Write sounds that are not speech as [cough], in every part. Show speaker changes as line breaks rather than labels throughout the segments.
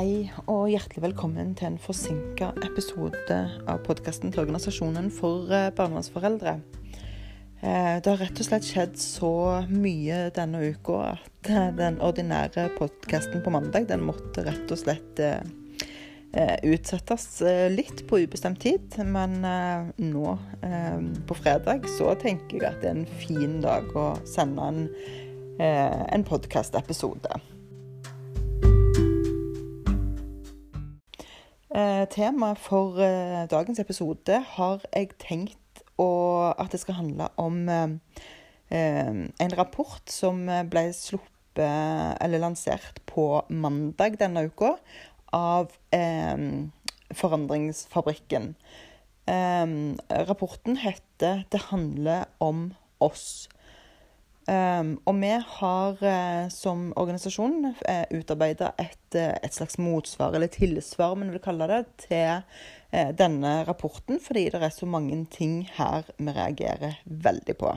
Hei og hjertelig velkommen til en forsinka episode av podkasten til Organisasjonen for eh, barnevernsforeldre. Eh, det har rett og slett skjedd så mye denne uka at eh, den ordinære podkasten på mandag den måtte rett og slett utsettes litt på ubestemt tid. Men nå på fredag så tenker jeg at det er en fin dag å sende en, en podkastepisode. Eh, temaet for eh, dagens episode har jeg tenkt å, at det skal handle om eh, eh, en rapport som ble sluppet, eller lansert, på mandag denne uka av eh, Forandringsfabrikken. Rapporten heter 'Det handler om oss'. Um, og vi har uh, som organisasjon uh, eh, utarbeida et, uh, et, slags motsvar, eller tilsvar, om vil kalle det, til uh, denne rapporten, fordi det er så mange ting her vi reagerer veldig på.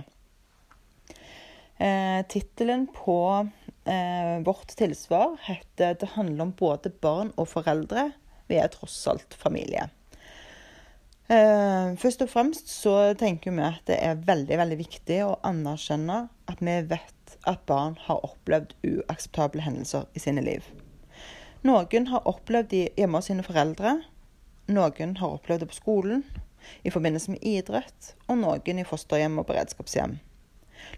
Uh, Tittelen på vårt tilsvar heter 'Det handler om både barn og foreldre'. Vi er tross alt familie. Eh, først og fremst så tenker vi at det er veldig veldig viktig å anerkjenne at vi vet at barn har opplevd uakseptable hendelser i sine liv. Noen har opplevd de hjemme hos sine foreldre. Noen har opplevd det på skolen, i forbindelse med idrett, og noen i fosterhjem og beredskapshjem.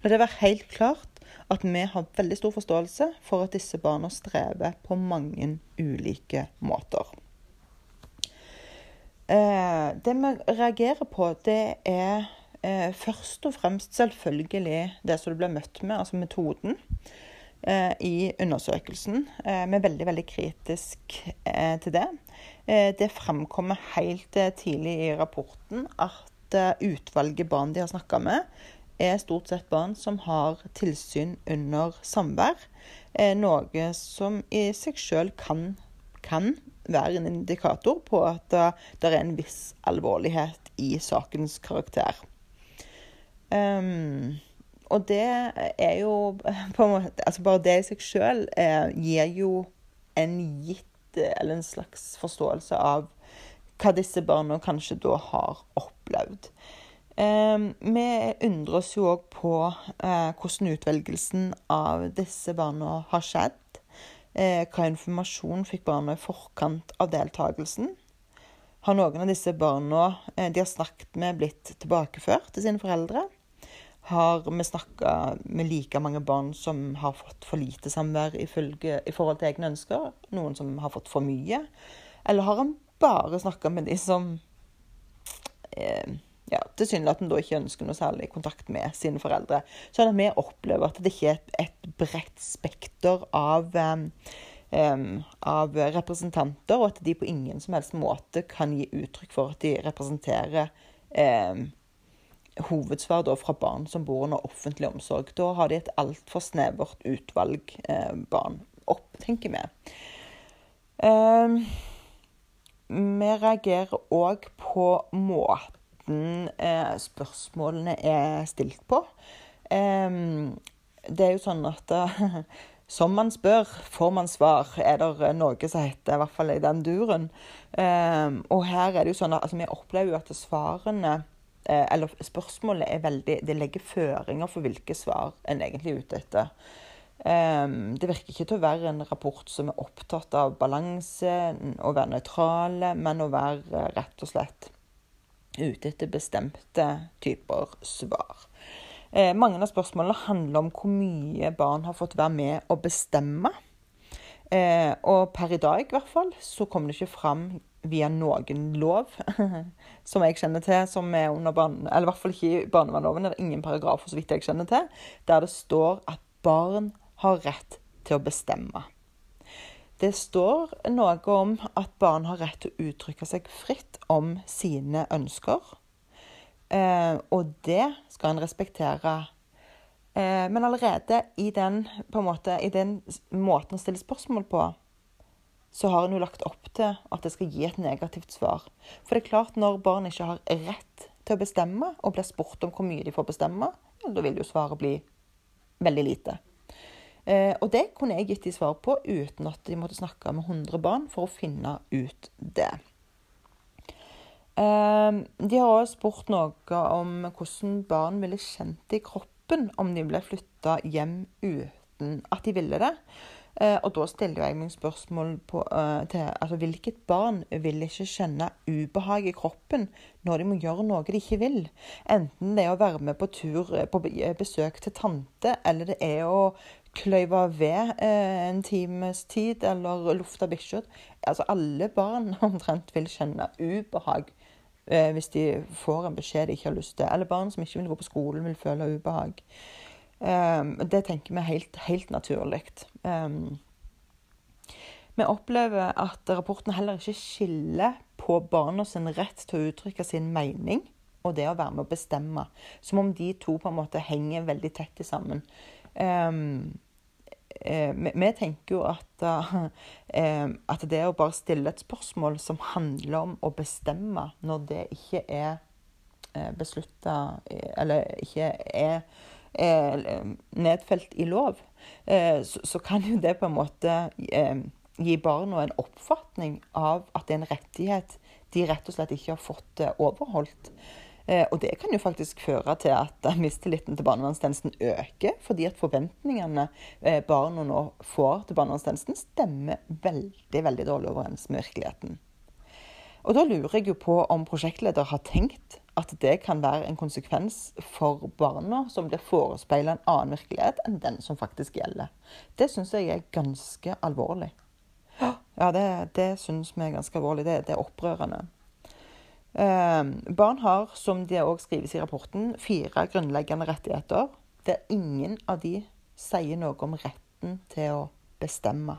La det være helt klart at vi har veldig stor forståelse for at disse barna strever på mange ulike måter. Eh, det vi reagerer på, det er eh, først og fremst selvfølgelig det som du ble møtt med, altså metoden eh, i undersøkelsen. Vi er veldig, veldig kritisk til det. Det fremkommer helt tidlig i rapporten at utvalget barn de har snakka med, er stort sett barn som har tilsyn under samvær. noe som i seg sjøl kan, kan være en indikator på at det er en viss alvorlighet i sakens karakter. Um, og det er jo på en måte Altså bare det i seg sjøl eh, gir jo en gitt eller en slags forståelse av hva disse barna kanskje da har opplevd. Eh, vi undrer oss jo òg på eh, hvordan utvelgelsen av disse barna har skjedd. Eh, hva informasjon fikk barna i forkant av deltakelsen? Har noen av disse barna eh, de har snakket med, blitt tilbakeført til sine foreldre? Har vi snakka med like mange barn som har fått for lite samvær ifølge, i forhold til egne ønsker? Noen som har fått for mye? Eller har han bare snakka med de som eh, ja, tilsynelatende da ikke ønsker noe særlig kontakt med sine foreldre. Sånn at vi opplever at det ikke er et, et bredt spekter av, um, av representanter, og at de på ingen som helst måte kan gi uttrykk for at de representerer um, hovedsvar da fra barn som bor under offentlig omsorg. Da har de et altfor snevert utvalg eh, barn opp, tenker vi. Um, vi reagerer òg på måten måten eh, spørsmålene er stilt på. det er jo sånn at eh, [laughs] som man spør, får man svar, er det noe som heter, i hvert fall i den duren. og her er det jo sånn at altså, vi opplever jo at svarene eh, eller spørsmålet er veldig Det legger føringer for hvilke svar en egentlig er ute etter. det virker ikke til å være en rapport som er opptatt av balanse, å være nøytrale, men å være rett og slett ute etter bestemte typer svar. Eh, mange av spørsmålene handler om hvor mye barn har fått være med å bestemme. Eh, og per i dag i hvert fall så kommer det ikke fram via noen lov [laughs] som jeg kjenner til, som er under barne... Eller i hvert fall ikke i barnevernloven, er ingen paragrafer så vidt jeg kjenner til, der det står at barn har rett til å bestemme. Det står noe om at barn har rett til å uttrykke seg fritt om sine ønsker. Eh, og det skal en respektere. Eh, men allerede i den, måte, i den, måten å stille spørsmål på, så har en jo lagt opp til at det skal gi et negativt svar. For det er klart, når barn ikke har rett til å bestemme, og blir spurt om hvor mye de får bestemme, da vil jo svaret bli veldig lite. Eh, og det kunne jeg gitt de svar på uten at de måtte snakke med 100 barn for å finne ut det. Eh, de har også spurt noe om hvordan barn ville kjent det i kroppen om de ble flytta hjem uten at de ville det. Eh, og da stiller jeg meg spørsmål på, uh, til altså, hvilket barn vil ikke kjenne ubehag i kroppen når de må gjøre noe de ikke vil? Enten det er å være med på tur eh, på besøk til tante, eller det er å kløyve ved eh, en times tid, eller lufta bikkja. Altså, alle barn [laughs] omtrent vil kjenne ubehag eh, hvis de får en beskjed de ikke har lyst til. Eller barn som ikke vil gå på skolen, vil føle ubehag. Um, det tenker vi er helt, helt naturlig. Um, vi opplever at rapporten heller ikke skiller på barna sin rett til å uttrykke sin mening og det å være med å bestemme. Som om de to på en måte henger veldig tett sammen. Um, vi, vi, tenker jo at, eh, at det å bare stille et spørsmål som handler om å bestemme, når det ikke er uh, beslutta Eller ikke er er nedfelt i lov, eh, så, så, kan jo det på en måte eh, gi barna en oppfatning av at det er en rettighet de rett og slett ikke har fått eh, overholdt. Eh, og det kan jo faktisk føre til at mistilliten til barnevernstjenesten øker, fordi at forventningene eh, barna nå får til barnevernstjenesten, stemmer veldig, veldig dårlig overens med virkeligheten. Og da lurer jeg jo på om prosjektleder har tenkt at det kan være en konsekvens for barna som blir forespeila en annen virkelighet enn den som faktisk gjelder. Det syns jeg er ganske alvorlig. Ja, det, det syns vi er ganske alvorlig. Det, det er opprørende. Eh, barn har, som det òg skrives i rapporten, fire grunnleggende rettigheter der ingen av de sier noe om retten til å bestemme.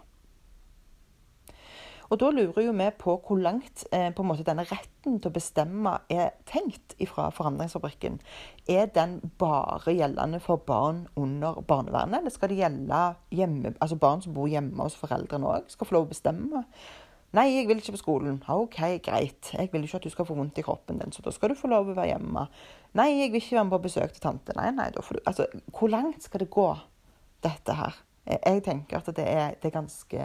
Og Da lurer vi på hvor langt eh, på en måte denne retten til å bestemme er tenkt fra Forandringsfabrikken. Er den bare gjeldende for barn under barnevernet, eller skal det gjelde hjemme, altså barn som bor hjemme hos foreldrene òg? Skal få lov å bestemme? Nei, jeg vil ikke på skolen. OK, greit. Jeg vil ikke at du skal få vondt i kroppen din, så da skal du få lov å være hjemme. Nei, jeg vil ikke være med på besøk til tante. Nei, nei, da får du Altså, hvor langt skal det gå, dette her? Jeg tenker at det er, det er, ganske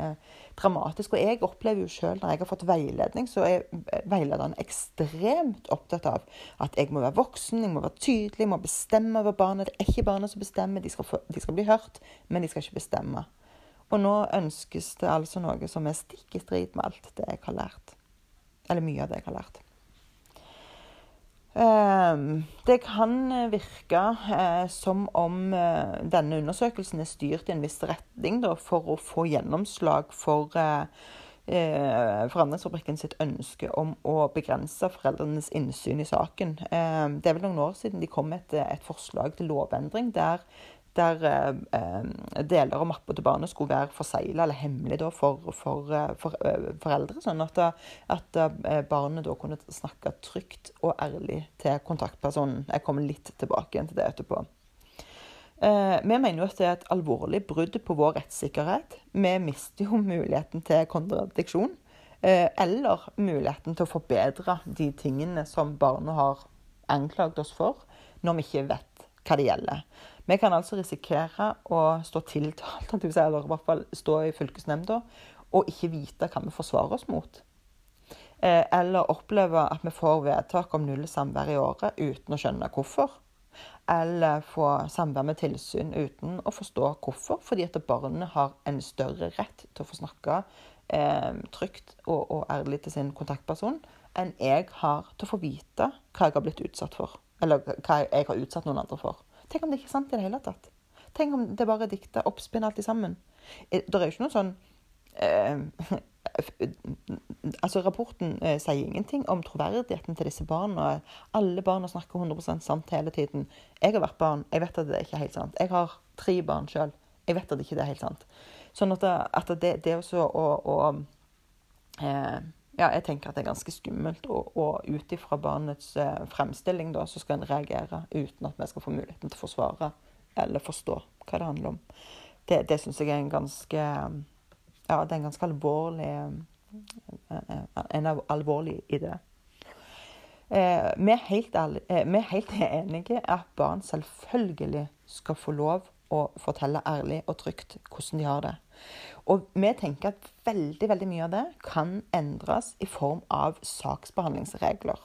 dramatisk. Og jeg opplever jo sjøl, når jeg har fått veiledning, så er veilederen ekstremt opptatt av at jeg må være voksen, jeg må være tydelig, jeg må bestemme over barnet. Det er ikke barnet som bestemmer, de skal, få, de skal bli hørt, men de skal ikke bestemme. Og nå ønskes det altså noe som er stikk i strid med alt det jeg har lært. Eller mye av det jeg har lært. Ehm, det kan virke eh, som om eh, denne undersøkelsen er styrt i en viss retning for å få gjennomslag for eh, Forandringsfabrikken sitt ønske om å begrense foreldrenes innsyn i saken. Ehm, det er vel noen år siden de kom med et, et forslag til lovendring der der eh, deler av mappa til barnet skulle være forsegla eller hemmelig da, for, for, eh, for, foreldre. Sånn at, at barnet da kunne snakke trygt og ærlig til kontaktpersonen. Jeg kommer litt tilbake igjen til det etterpå. Vi mener jo at det er et alvorlig brudd på vår rettssikkerhet. Vi mister jo muligheten til kontradiksjon. eller muligheten til å forbedre de tingene som barnet har anklaget oss for, når vi ikke vet hva det gjelder. Vi kan altså risikere å stå tiltalt, [laughs] eller i hvert fall stå i fylkesnemnda, og ikke vite hva vi forsvarer oss mot. Eh, eller oppleve at vi får vedtak om null samvær i året uten å skjønne hvorfor. Eller få samvær med tilsyn uten å forstå hvorfor. Fordi at barnet har en større rett til å få snakke eh, trygt og, og, ærlig til sin kontaktperson enn jeg har til å få vite hva jeg har blitt utsatt for. Eller hva jeg har utsatt noen andre for. Tenk om det ikke er sant i det hele tatt? Tenk om det bare er dikta oppspinn alt sammen? Eh, det er jo ikke noe sånn eh, [laughs] altså Rapporten eh, sier ingenting om troverdigheten til disse barna. Alle barna snakker 100% sant hele tiden. Jeg har vært barn, jeg vet at det ikke er helt sant. Jeg har tre barn sjøl, jeg vet at det ikke er helt sant. Sånn at at det, det også å, å eh, ja, jeg tenker at det er ganske skummelt. Og, og ut ifra barnets eh, fremstilling da, så skal en reagere uten at vi skal få muligheten til å forsvare eller forstå hva det handler om. Det, det syns jeg er en ganske Ja, det er en ganske alvorlig eh, En alvorlig idé. Eh, vi, er helt eh, vi er helt enige at barn selvfølgelig skal få lov å fortelle ærlig og trygt hvordan de har det. Og vi tenker at veldig, veldig mye av det kan endres i form av saksbehandlingsregler.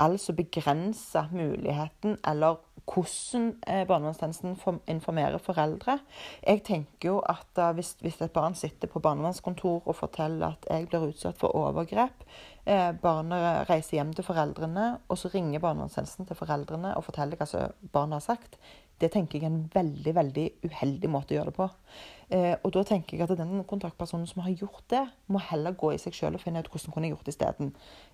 Altså begrense muligheten eller hvordan eh, barnevernstjenesten informerer foreldre. Jeg tenker jo at hvis, hvis, et barn sitter på barnevernskontor og forteller at jeg blir utsatt for overgrep, eh, barnet reiser hjem til foreldrene, og så ringer barnevernstjenesten til foreldrene og forteller hva barnet har sagt, det tenker jeg er en veldig veldig uheldig måte å gjøre det på. Eh, og da tenker jeg at den kontaktpersonen som har gjort det, må heller gå i seg selv og finne ut hvordan kunne jeg gjort det isteden.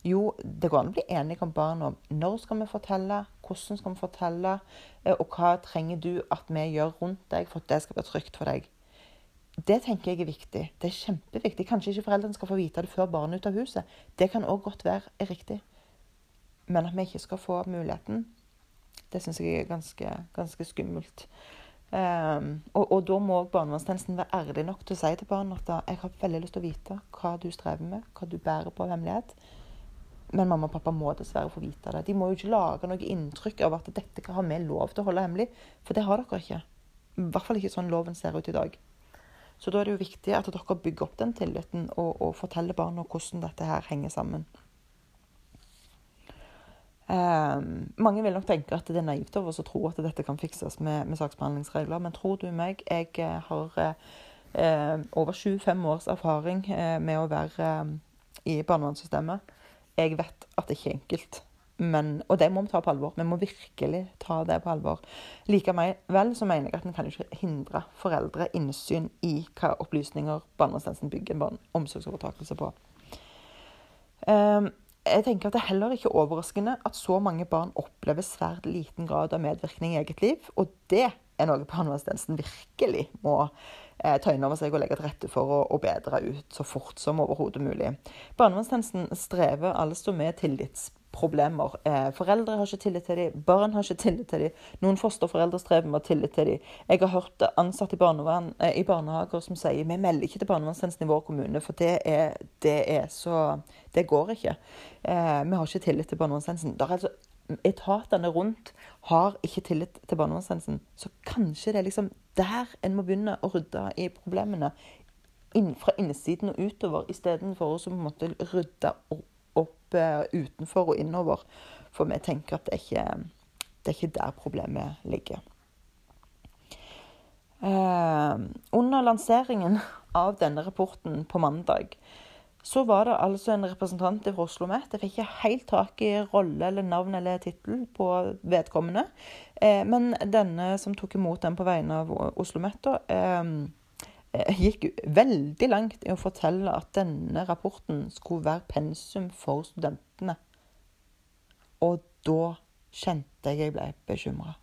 Jo, det går an å bli enige om barna om når skal vi fortelle, hvordan skal vi fortelle, eh, og hva trenger du at vi gjør rundt deg for at det skal være trygt for deg. Det tenker jeg er viktig. Det er kjempeviktig. Kanskje ikke foreldrene skal få vite det før barnet er ute av huset. Det kan òg godt være riktig. Men at vi ikke skal få muligheten det syns jeg er ganske, ganske skummelt. Um, og, og, da må barnevernstjenesten være ærlig nok til å si til barn at jeg har veldig lyst til å vite hva du strever med, hva du bærer på av hemmelighet. Men mamma og pappa må dessverre få vite det. De må jo ikke lage noe inntrykk av at dette har vi lov til å holde hemmelig, for det har dere ikke. I hvert fall ikke sånn loven ser ut i dag. Så da er det jo viktig at dere bygger opp den tilliten og, og forteller barna hvordan dette her henger sammen. Um, mange vil nok tenke at det er naivt av oss å tro at dette kan fikses med, med saksbehandlingsregler, men tror du meg, jeg eh, har uh, over 25 års erfaring uh, med å være uh, i barnevernssystemet. Jeg vet at det ikke er enkelt, men, og det må vi ta på alvor. Vi må virkelig ta det på alvor. Likevel så mener jeg at en kan ikke hindre foreldre innsyn i hva opplysninger barnevernstjenesten bygger en omsorgsovertakelse på. Um, jeg tenker at Det er heller ikke overraskende at så mange barn opplever svært liten grad av medvirkning i eget liv. Og det er noe barnevernstjenesten virkelig må eh, ta inn over seg og legge til rette for å, å bedre ut så fort som overhodet mulig. Barnevernstjenesten strever altså med tillitsproblemer problemer. Eh, foreldre har ikke tillit til dem, barn har ikke tillit til dem. Noen fosterforeldre strever med å tillit til dem. Jeg har hørt ansatte i, eh, i barnehager som sier vi melder ikke til barnevernstjenesten i vår kommune, for det er, det er så Det går ikke. Eh, vi har ikke tillit til barnevernstjenesten. Altså, etatene rundt har ikke tillit til barnevernstjenesten. Så kanskje det er liksom der en må begynne å rydde i problemene. Inn, fra innsiden og utover, istedenfor å rydde opp opp eh, utenfor og innover. For vi tenker at det er ikke, det er ikke der problemet ligger. Eh, under lanseringen av denne rapporten på mandag så var det altså en representant fra Oslo Met. Jeg fikk ikke helt tak i rolle eller navn eller tittel på vedkommende. Eh, men denne som tok imot den på vegne av Oslo Met, Eh, gikk veldig langt i å fortelle at denne rapporten skulle være pensum for studentene. Og da kjente jeg jeg ble bekymra.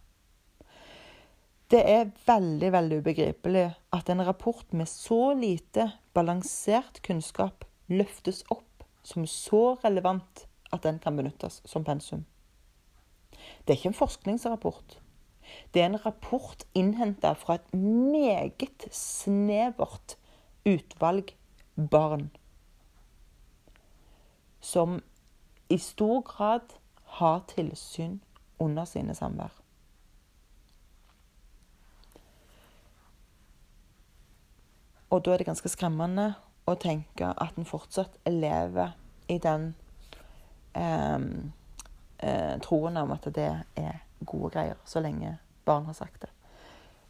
Det er veldig, veldig ubegripelig at en rapport med så lite balansert kunnskap løftes opp som så relevant at den kan benyttes som pensum. Det er ikke en forskningsrapport. Det er en rapport innhenta fra et meget snevert utvalg barn. Som i stor grad har tilsyn under sine samvær. Og da er det ganske skremmende å tenke at en fortsatt lever i den eh, eh, troen om at det er gode greier så lenge barn har sagt det.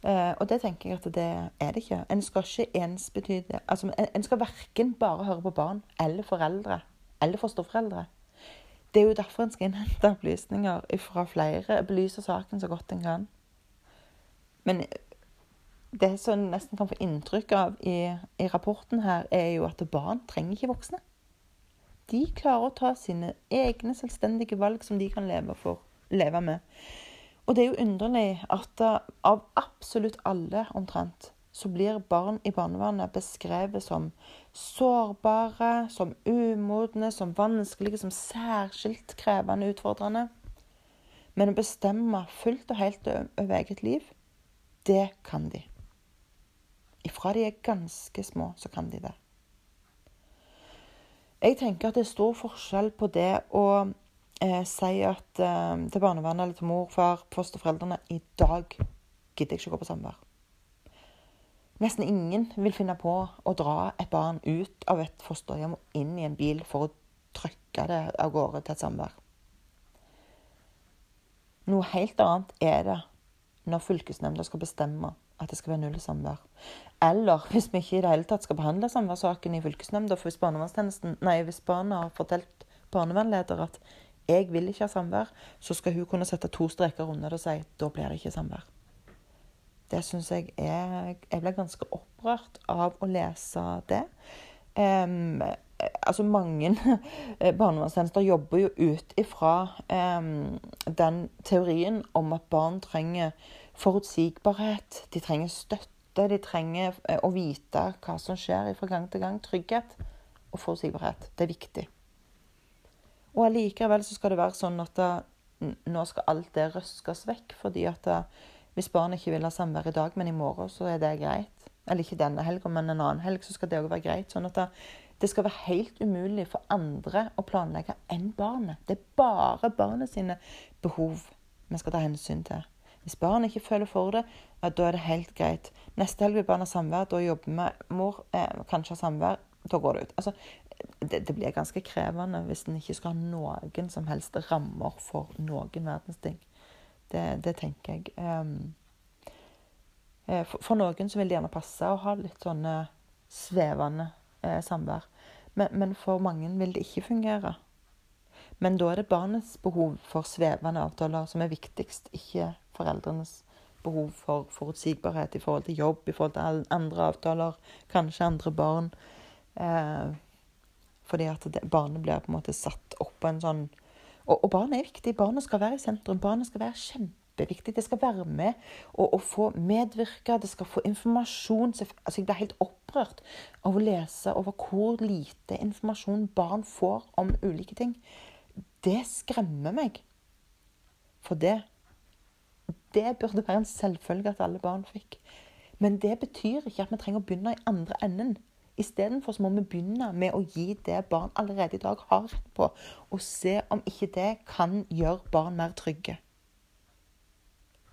Eh, og det tenker jeg at det er det ikke. En skal ikke ensbetyde altså, en, en skal verken bare høre på barn eller foreldre eller fosterforeldre. Det er jo derfor en skal innhente opplysninger fra flere, belyse saken så godt en kan. Men det som en nesten kan få inntrykk av i, i rapporten her, er jo at barn trenger ikke voksne. De klarer å ta sine egne selvstendige valg som de kan leve, for, leve med. Og det er jo underlig at av absolutt alle, omtrent, så blir barn i barnevernet beskrevet som sårbare, som umodne, som vanskelige, som særskilt krevende utfordrende. Men å bestemme fullt og helt over eget liv, det kan de. Ifra de er ganske små, så kan de det. Jeg tenker at det er stor forskjell på det å eh, sier at eh, til barnevernet eller til mor, far, fosterforeldrene i dag gidder jeg ikke å gå på samvær. Nesten ingen vil finne på å dra et barn ut av et fosterhjem og inn i en bil for å trykke det av gårde til et samvær. Noe helt annet er det når fylkesnemnda skal bestemme at det skal være null samvær. Eller hvis vi ikke i det hele tatt skal behandle samværssaken i fylkesnemnda. For hvis nei, hvis barna har fortalt barnevernleder at 'jeg vil ikke ha samvær', så skal hun kunne sette to streker under det og si 'da blir det ikke samvær'. Det syns jeg er Jeg ble ganske opprørt av å lese det. Um, altså mange [laughs] barnevernstjenester jobber jo ut ifra um, den teorien om at barn trenger forutsigbarhet. De trenger støtte. De trenger eh, å vite hva som skjer fra gang til gang. Trygghet og forutsigbarhet. Det er viktig. Og allikevel så skal det være sånn at da, nå skal alt det røskes vekk. fordi at da, hvis barnet ikke vil ha samvær i dag, men i morgen, så er det greit. Eller ikke denne helga, men en annen helg, så skal det òg være greit. Sånn at da, det skal være helt umulig for andre å planlegge enn barnet. Det er bare barnet sine behov vi skal ta hensyn til. Hvis barnet ikke føler for det, ja, da er det helt greit. Neste helg vil barnet ha samvær. Da jobber vi mor, eh, kanskje ha samvær. Da går det ut. Altså, det, det, blir ganske krevende hvis en ikke skal ha noen som helst rammer for noen verdens ting. Det, det tenker jeg. Um, for, for, noen så vil det gjerne passe å ha litt sånne svevende eh, samvær. Men, men, for mange vil det ikke fungere. Men da er det barnets behov for svevende avtaler som er viktigst, ikke foreldrenes behov for forutsigbarhet i forhold til jobb, i forhold til andre avtaler, kanskje andre barn. Eh, fordi at det, barnet blir på en måte satt opp på en sånn og, og barnet er viktig. Barnet skal være i sentrum. Barnet skal være kjempeviktig. Det skal være med og, og få medvirke. Det skal få informasjon. Altså, jeg blir helt opprørt av å lese over hvor lite informasjon barn får om ulike ting. Det skremmer meg. For det det burde være en selvfølge at alle barn fikk. Men det betyr ikke at vi trenger å begynne i andre enden. Istedenfor må vi begynne med å gi det barn allerede i dag har rett på, og se om ikke det kan gjøre barn mer trygge.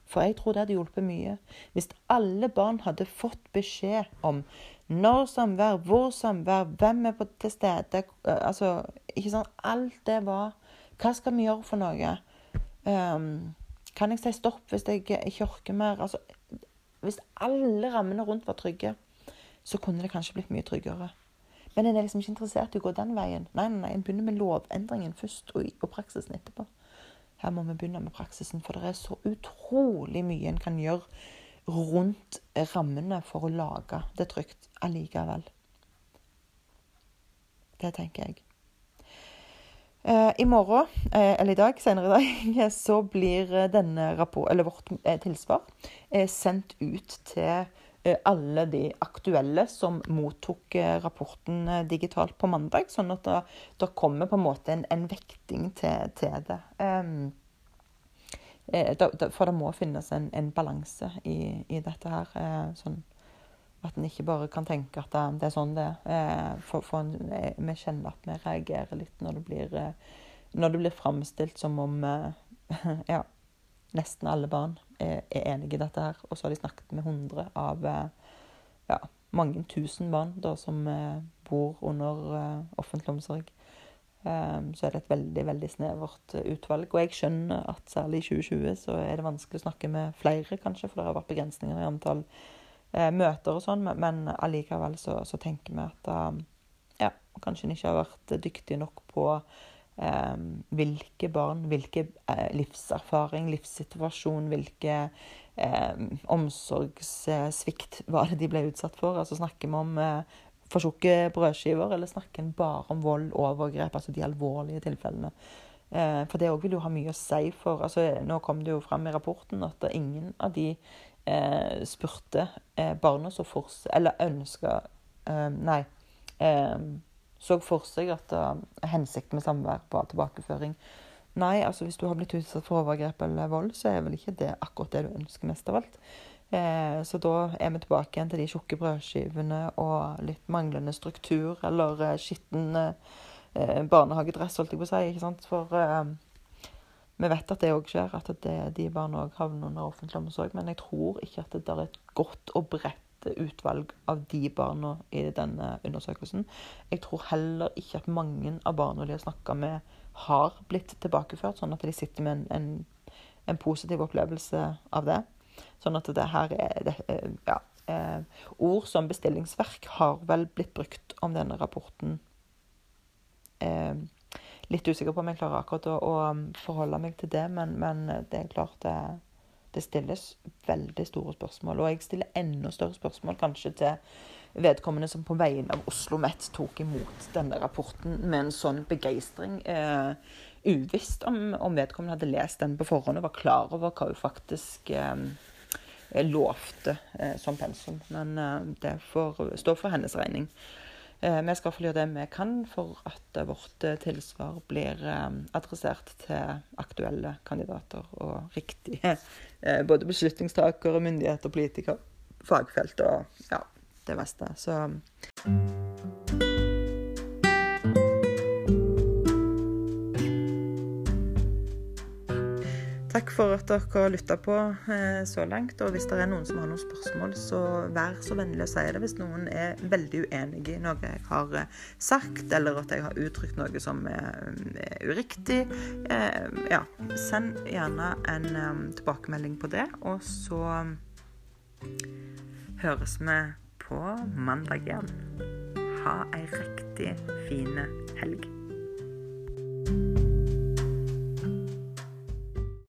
For jeg tror det hadde hjulpet mye. Hvis alle barn hadde fått beskjed om når samvær, hvor samvær, hvem er på til stede Altså, ikke sant Alt det var Hva skal vi gjøre for noe? Um, kan jeg si stopp hvis jeg ikke orker mer? Altså, hvis alle rammene rundt var trygge, så kunne det kanskje blitt mye tryggere. Men en er liksom ikke interessert i å gå den veien. Nei, nei, nei, En begynner med lovendringen først, og, og praksisen etterpå. Her må vi begynne med praksisen, for det er så utrolig mye en kan gjøre rundt rammene for å lage det trygt allikevel. Det tenker jeg. Eh, I morgen, eh, eller i dag, senere i dag, [laughs] så blir eh, denne rapport, eller vårt tilsvar sendt ut til alle de aktuelle som mottok rapporten digitalt på mandag. Sånn at det, kommer på en måte en, en vekting til, til det. Um, for det må finnes en, en balanse i, i, dette her. Sånn at en ikke bare kan tenke at det er sånn det er. Eh, for, eh, vi kjenner at vi reagerer litt når det blir, eh, når det blir framstilt som om [laughs] ja, nesten alle barn er, er enig i dette her. Og så har de snakket med hundre av ja, mange tusen barn da, som bor under offentlig omsorg. Så er det et veldig veldig snevert utvalg. Og jeg skjønner at særlig i 2020 så er det vanskelig å snakke med flere, kanskje, for det har vært begrensninger i antall eh, møter og sånn, men allikevel så, så, tenker vi at ja, kanskje en ikke har vært dyktig nok på eh, hvilke barn, hvilke eh, livserfaring, livssituasjon, hvilke eh, omsorgssvikt var det de ble utsatt for. Altså Snakker vi om eh, for tjukke brødskiver, eller snakker en bare om vold og overgrep, altså de alvorlige tilfellene? Eh, for det òg vil jo ha mye å si for altså Nå kom det jo fram i rapporten at ingen av de eh, spurte eh, barna så for Eller ønska eh, Nei. Eh, så for seg at uh, hensikten med samvær var tilbakeføring. Nei, altså hvis du har blitt utsatt for overgrep eller vold, så er vel ikke det akkurat det du ønsker mest av alt. Eh, så da er vi tilbake igjen til de tjukke brødskivene og litt manglende struktur eller eh, skitten eh, barnehagedress, holdt jeg på å si. ikke sant? For eh, vi vet at det òg skjer, at det, de barna òg havner under offentlig omsorg. Men jeg tror ikke at det er et godt og bredt utvalg av de barna i denne undersøkelsen. Jeg tror heller ikke at mange av barna de har snakka med, har blitt tilbakeført, sånn at de sitter med en, en, en positiv opplevelse av det. Sånn at det her er det, eh, ja, eh, Ord som bestillingsverk har vel blitt brukt om denne rapporten. Eh, litt usikker på om jeg klarer akkurat å, å forholde meg til det, men, men det er klart det, det, stilles veldig store spørsmål. Og jeg stiller enda større spørsmål kanskje til vedkommende som på vegne av Oslo OsloMet tok imot denne rapporten med en sånn begeistring. Eh, uvisst om, om, vedkommende hadde lest den på forhånd og var klar over hva hun faktisk eh, lovte eh, som pensum. Men eh, det får stå for hennes regning. Eh, vi skal gjøre det vi kan for at vårt eh, tilsvar blir adressert til aktuelle kandidater og riktige både beslutningstakere, myndigheter, politikere, fagfelt og ja, det meste. Så Takk for at dere lytta på eh, så langt. Og hvis det er noen som har noen spørsmål, så vær så vennlig å si det. Hvis noen er veldig uenig i noe jeg har eh, sagt, eller at jeg har uttrykt noe som er, er uriktig, eh, ja, send gjerne en tilbakemelding på det. Og så høres vi på mandag igjen. Ha ei riktig fin helg.